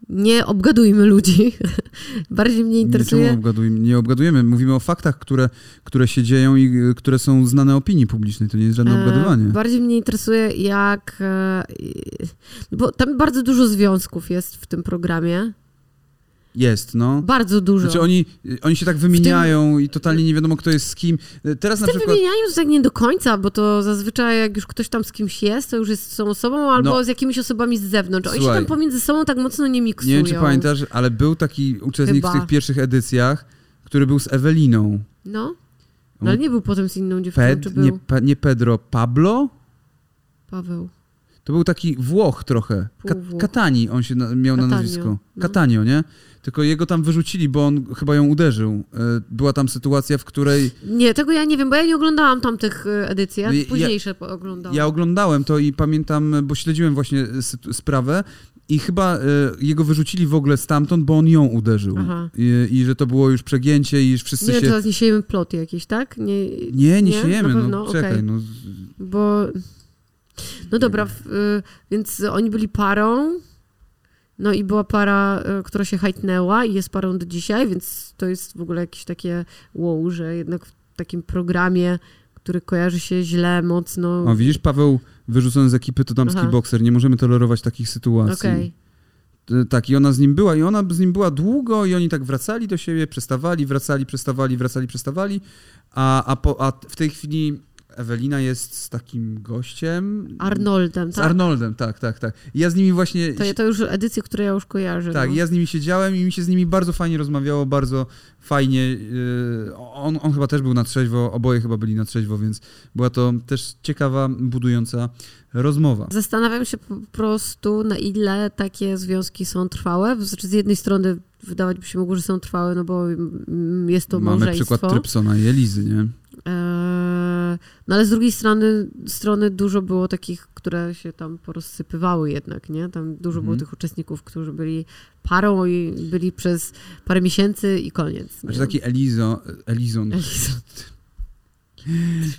nie obgadujmy ludzi. Bardziej mnie interesuje. obgaduj- nie obgadujemy? Mówimy o faktach, które, które się dzieją i y, które są znane opinii publicznej. To nie jest żadne e, obgadywanie. Bardziej mnie interesuje, jak. e, Bo tam bardzo dużo związków jest w tym programie. Jest, no. Bardzo dużo. Znaczy oni, oni się tak wymieniają i totalnie nie wiadomo, kto jest z kim. Teraz Z na tym przykład... wymienianiu to tak nie do końca, bo to zazwyczaj jak już ktoś tam z kimś jest, to już jest z tą osobą albo No. z jakimiś osobami z zewnątrz. Oni Słuchaj. się tam pomiędzy sobą tak mocno nie miksują. Nie wiem, czy pamiętasz, ale był taki uczestnik Chyba. w tych pierwszych edycjach, który był z Eweliną. No. no ale nie był potem z inną dziewczyną, czy Ped, był nie, nie Pedro, Pablo? Paweł. To był taki Włoch trochę. Ka-. Katani on się na, miał na nazwisko. no. Catanio, nie? Tylko jego tam wyrzucili, bo on chyba ją uderzył. E, Była tam sytuacja, w której Nie, tego ja nie wiem, bo ja nie oglądałam tamtych e, edycji, ja No ja- późniejsze oglądałam. Ja oglądałem to i pamiętam, bo śledziłem właśnie sprawę i chyba e, jego wyrzucili w ogóle stamtąd, bo on ją uderzył. I, I że to było już przegięcie i już wszyscy Nie, się... teraz nie siejemy ploty jakieś, tak? Nie, Nie, nie, Nie? siejemy, no czekaj, Okej. no. bo... No dobra, w, y, więc oni byli parą, no i była para, y, która się hajtnęła i jest parą do dzisiaj, więc to jest w ogóle jakieś takie wow, że jednak w takim programie, który kojarzy się źle, mocno... O, widzisz, Paweł wyrzucony z ekipy to damski Aha. bokser. Nie możemy tolerować takich sytuacji. E, Tak, i ona z nim była, i ona z nim była długo, i oni tak wracali do siebie, przestawali, wracali, przestawali, wracali, przestawali. A, a, po, a w tej chwili Ewelina jest z takim gościem. Arnoldem, Z tak? Arnoldem, tak, tak, tak. I ja z nimi właśnie. To, to już edycje, które ja już kojarzę. Tak, no. ja z nimi siedziałem i mi się z nimi bardzo fajnie rozmawiało, bardzo fajnie. yy, On, on chyba też był na trzeźwo, oboje chyba byli na trzeźwo, więc była to też ciekawa, budująca rozmowa. Zastanawiam się po prostu, na ile takie związki są trwałe. Z jednej strony wydawać by się mogło, że są trwałe, no bo mm, jest to Mamy małżeństwo. przykład Trypsona i Elizy, nie? Eee, no ale z drugiej strony, strony dużo było takich, które się tam porozsypywały jednak, nie? Tam dużo było Mhm. tych uczestników, którzy byli parą i byli przez parę miesięcy i koniec. Znaczy taki Elizo, Elizon, Elizon.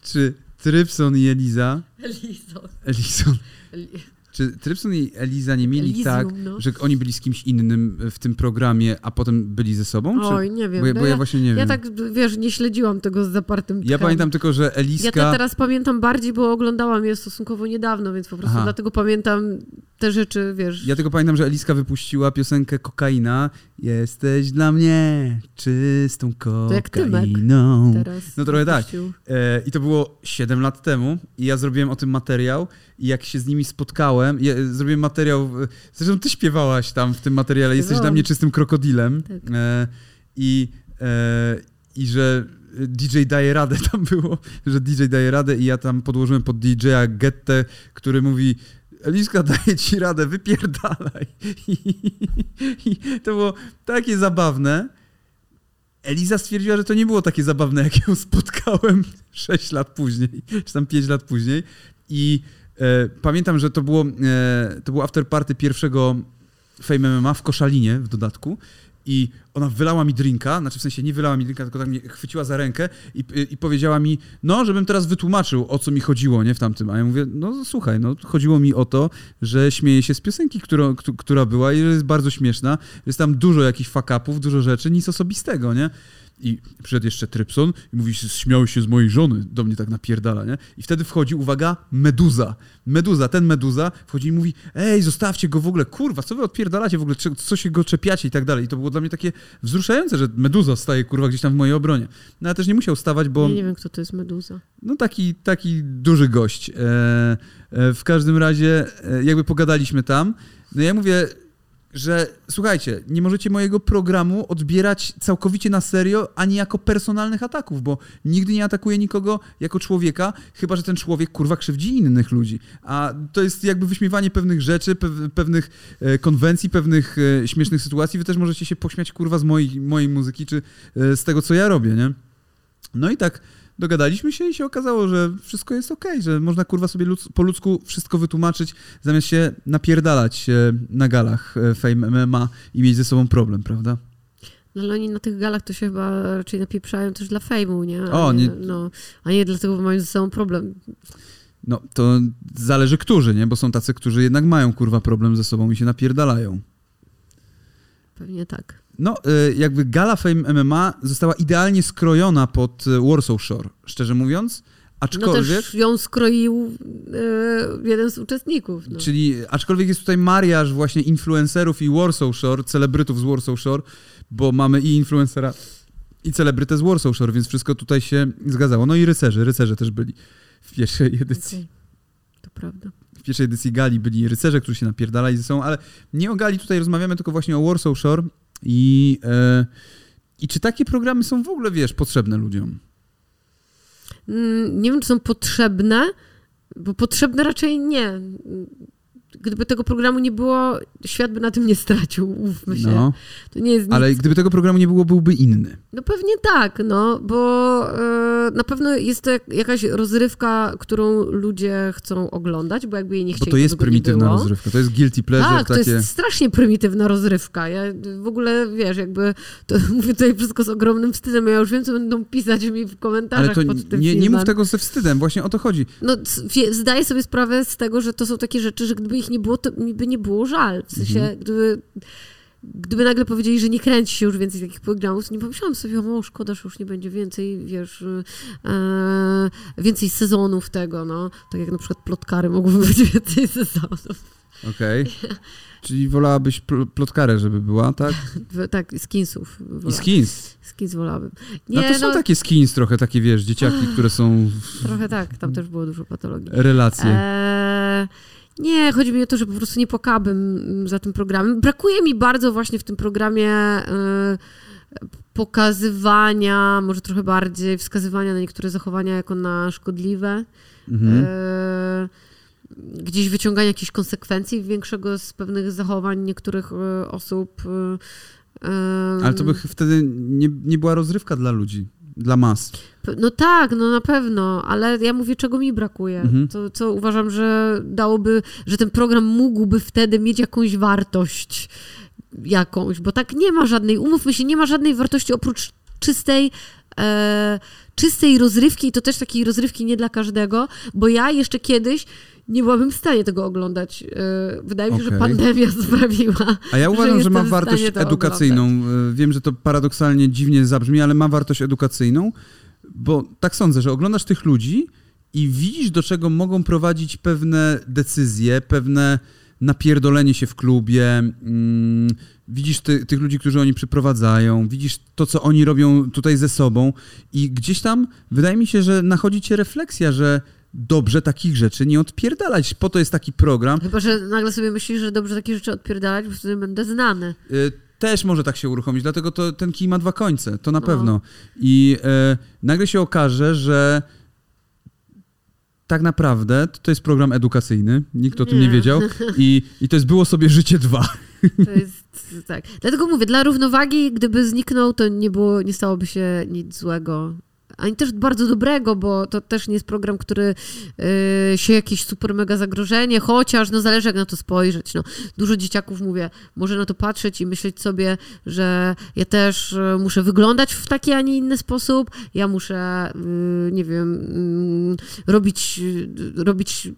czy Trypson i Eliza, Elizon. Elizon, Eli- czy Trypson i Eliza nie mieli Elysium, tak, no. że oni byli z kimś innym w tym programie, a potem byli ze sobą? Czy? Oj, nie wiem. Bo, ja, no bo ja ja, właśnie nie ja wiem. tak, wiesz, nie śledziłam tego z zapartym Ja tchem. pamiętam tylko, że Eliska... Ja to teraz pamiętam bardziej, bo oglądałam je stosunkowo niedawno, więc po prostu Aha. dlatego pamiętam te rzeczy, wiesz. Ja tylko pamiętam, że Eliska wypuściła piosenkę Kokaina. Jesteś dla mnie czystą kokainą. teraz No trochę tak. wypuścił. E, I to było 7 lat temu i ja zrobiłem o tym materiał i jak się z nimi spotkałem, ja, e, zrobiłem materiał, zresztą ty śpiewałaś tam w tym materiale, jesteś Śpiewałam. dla mnie czystym krokodilem Tak. e, i, i że DJ daje radę tam było, że DJ daje radę i ja tam podłożyłem pod DJ-a Gettę, który mówi Eliska daje ci radę, wypierdalaj. I, I to było takie zabawne. Eliza stwierdziła, że to nie było takie zabawne, jak ją spotkałem 6 lat później, czy tam 5 lat później. I e, pamiętam, że to było, e, to było afterparty pierwszego Fame MMA w Koszalinie w dodatku. I ona wylała mi drinka, znaczy w sensie nie wylała mi drinka, tylko tak mnie chwyciła za rękę i, i powiedziała mi, no, żebym teraz wytłumaczył, o co mi chodziło, nie, w tamtym. A ja mówię, no słuchaj, no, chodziło mi o to, że śmieję się z piosenki, którą, któ- która była i że jest bardzo śmieszna, jest tam dużo jakichś fuck-upów, dużo rzeczy, nic osobistego, nie? I przyszedł jeszcze Trypson i mówi, śmiał się z mojej żony, do mnie tak napierdala, nie? I wtedy wchodzi, uwaga, Meduza. Meduza, ten Meduza wchodzi i mówi, ej, zostawcie go w ogóle, kurwa, co wy odpierdalacie w ogóle, co się go czepiacie i tak dalej. I to było dla mnie takie wzruszające, że Meduza staje, kurwa, gdzieś tam w mojej obronie. No ale też nie musiał stawać, bo... Ja nie wiem, kto to jest Meduza. No taki, taki duży gość. E, e, w każdym razie, e, jakby pogadaliśmy tam, no ja mówię, że słuchajcie, nie możecie mojego programu odbierać całkowicie na serio, ani jako personalnych ataków, bo nigdy nie atakuję nikogo jako człowieka, chyba że ten człowiek kurwa krzywdzi innych ludzi. A to jest jakby wyśmiewanie pewnych rzeczy, pewnych e, konwencji, pewnych e, śmiesznych sytuacji. Wy też możecie się pośmiać kurwa z mojej, mojej muzyki, czy e, z tego, co ja robię, nie? No i tak dogadaliśmy się i się okazało, że wszystko jest okej, okay, że można kurwa sobie ludz, po ludzku wszystko wytłumaczyć, zamiast się napierdalać na galach e, Fame MMA i mieć ze sobą problem, prawda? No ale oni na tych galach to się chyba raczej napieprzają też dla fejmu, nie? A o, nie. No, a nie dlatego, bo mają ze sobą problem. No, to zależy którzy, nie? Bo są tacy, którzy jednak mają kurwa problem ze sobą i się napierdalają. Pewnie tak. No, y, jakby gala Fame MMA została idealnie skrojona pod y, Warsaw Shore, szczerze mówiąc. Aczkolwiek... No też ją skroił e, jeden z uczestników. No. Czyli, aczkolwiek jest tutaj mariaż właśnie influencerów i Warsaw Shore, celebrytów z Warsaw Shore, bo mamy i influencera, i celebrytę z Warsaw Shore, więc wszystko tutaj się zgadzało. No i rycerze, rycerze też byli w pierwszej edycji. Okay. To prawda. W pierwszej edycji gali byli rycerze, którzy się napierdalali ze sobą, ale nie o gali tutaj rozmawiamy, tylko właśnie o Warsaw Shore i, e, I czy takie programy są w ogóle, wiesz, potrzebne ludziom? Mm, nie wiem, czy są potrzebne, bo potrzebne raczej nie gdyby tego programu nie było, świat by na tym nie stracił, ufmy się. No, to nie jest nic... Ale gdyby tego programu nie było, byłby inny. No pewnie tak, no, bo e, na pewno jest to jakaś rozrywka, którą ludzie chcą oglądać, bo jakby jej nie chcieli, Bo to jest prymitywna rozrywka, to jest guilty pleasure. Tak, takie... to jest strasznie prymitywna rozrywka. Ja w ogóle, wiesz, jakby, to mówię tutaj wszystko z ogromnym wstydem, ja już wiem, co będą pisać mi w komentarzach Ale to pod tym nie, nie mów tego ze wstydem, właśnie o to chodzi. No, zdaję sobie sprawę z tego, że to są takie rzeczy, że gdyby ich nie było, to mi by nie było żal. W sensie, mhm. gdyby, gdyby nagle powiedzieli, że nie kręci się już więcej takich programów, to nie pomyślałam sobie, o szkoda, że już nie będzie więcej, wiesz, e, więcej sezonów tego, no. Tak jak na przykład plotkary mogłyby być więcej sezonów. Okej. Okay. Czyli wolałabyś pl plotkarę, żeby była, tak? tak, skinsów. Wolałabym. I skins? Skins wolałabym. Nie, no to są no... takie skins trochę, takie wiesz, dzieciaki, które są... Trochę tak, tam też było dużo patologii. Relacje. E nie, chodzi mi o to, że po prostu nie płakałabym za tym programem. Brakuje mi bardzo właśnie w tym programie y, pokazywania, może trochę bardziej wskazywania na niektóre zachowania jako na szkodliwe. Mhm. Y, gdzieś wyciągania jakichś konsekwencji większego z pewnych zachowań niektórych y, osób. Ale to by wtedy nie, nie była rozrywka dla ludzi dla mas. No tak, no na pewno, ale ja mówię, czego mi brakuje. Mhm. To, co uważam, że dałoby, że ten program mógłby wtedy mieć jakąś wartość jakąś, bo tak nie ma żadnej, umówmy się, nie ma żadnej wartości oprócz czystej e, czystej rozrywki i to też takiej rozrywki nie dla każdego, bo ja jeszcze kiedyś nie byłabym w stanie tego oglądać. E, wydaje mi się, okay. że pandemia sprawiła. A ja uważam, że, że ma wartość edukacyjną. Oglądać. E, wiem, że to paradoksalnie dziwnie zabrzmi, ale ma wartość edukacyjną, bo tak sądzę, że oglądasz tych ludzi i widzisz, do czego mogą prowadzić pewne decyzje, pewne napierdolenie się w klubie, mm, widzisz ty, tych ludzi, którzy oni przyprowadzają, widzisz to, co oni robią tutaj ze sobą i gdzieś tam wydaje mi się, że nachodzi cię refleksja, że dobrze takich rzeczy nie odpierdalać. Po to jest taki program. Chyba, że nagle sobie myślisz, że dobrze takie rzeczy odpierdalać, bo wtedy będę znany. Y też może tak się uruchomić, dlatego to, ten kij ma dwa końce, to na no. pewno. I y, nagle się okaże, że tak naprawdę to, jest program edukacyjny, nikt o tym nie, nie wiedział i, i to jest Było sobie życie dwa. To jest, tak. Dlatego mówię, dla równowagi, gdyby zniknął, to nie było, nie stałoby się nic złego ani też bardzo dobrego, bo to też nie jest program, który yy, się jakieś super mega zagrożenie, chociaż no zależy jak na to spojrzeć. No, dużo dzieciaków, mówię, może na to patrzeć i myśleć sobie, że ja też y, muszę wyglądać w taki, a nie inny sposób, ja muszę, yy, nie wiem, yy, robić, robić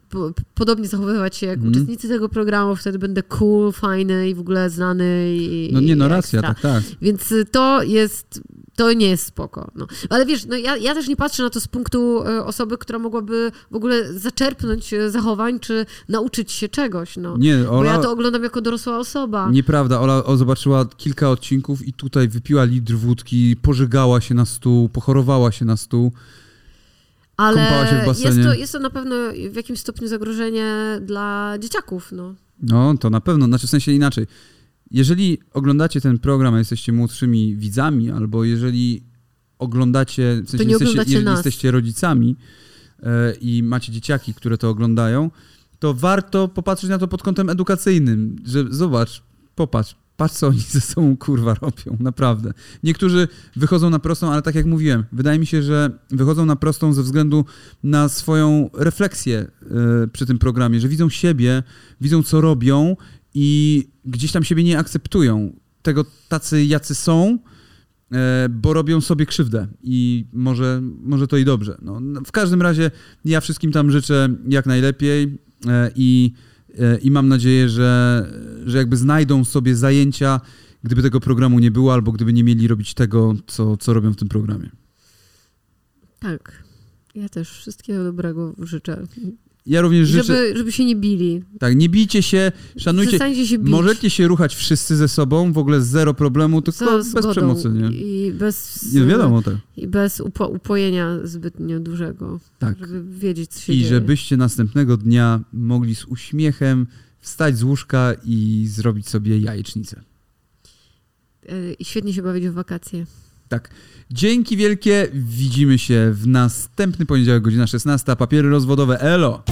podobnie zachowywać się jak mm. uczestnicy tego programu, wtedy będę cool, fajny i w ogóle znany. I, no nie, no racja, tak, tak. Więc to jest To nie jest spoko. No. Ale wiesz, no ja, ja też nie patrzę na to z punktu e, osoby, która mogłaby w ogóle zaczerpnąć e, zachowań, czy nauczyć się czegoś. No. Nie, Bo Ola, ja to oglądam jako dorosła osoba. nieprawda, Ola o, zobaczyła kilka odcinków i tutaj wypiła litr wódki, pożygała się na stół, pochorowała się na stół. Ale kąpała się w basenie. jest to, jest to na pewno w jakimś stopniu zagrożenie dla dzieciaków. No. No, to na pewno, znaczy w sensie inaczej. Jeżeli oglądacie ten program, a jesteście młodszymi widzami, albo jeżeli oglądacie, w sensie jesteście, oglądacie jeżeli nas. jesteście rodzicami e, i macie dzieciaki, które to oglądają, to warto popatrzeć na to pod kątem edukacyjnym, że zobacz, popatrz, patrz co oni ze sobą kurwa robią, naprawdę. Niektórzy wychodzą na prostą, ale tak jak mówiłem, wydaje mi się, że wychodzą na prostą ze względu na swoją refleksję e, przy tym programie, że widzą siebie, widzą co robią i gdzieś tam siebie nie akceptują. Tego tacy jacy są, e, bo robią sobie krzywdę i może, może to i dobrze. No, w każdym razie ja wszystkim tam życzę jak najlepiej e, i, e, i mam nadzieję, że, że jakby znajdą sobie zajęcia, gdyby tego programu nie było, albo gdyby nie mieli robić tego, co, co robią w tym programie. Tak. Ja też wszystkiego dobrego życzę. Ja również życzę, Żeby, żeby się nie bili. tak, nie bijcie się, szanujcie, Przestańcie się bić. możecie się ruchać wszyscy ze sobą, w ogóle zero problemu, tylko bez zgodą przemocy, nie? I bez, Nie wiadomo, tak. I bez upo, upojenia zbytnio dużego. Tak. Żeby wiedzieć, co się I dzieje. żebyście następnego dnia mogli z uśmiechem wstać z łóżka i zrobić sobie jajecznicę. E, I świetnie się bawić w wakacje. Tak. Dzięki wielkie. Widzimy się w następny poniedziałek, godzina 16. Papiery rozwodowe. Elo!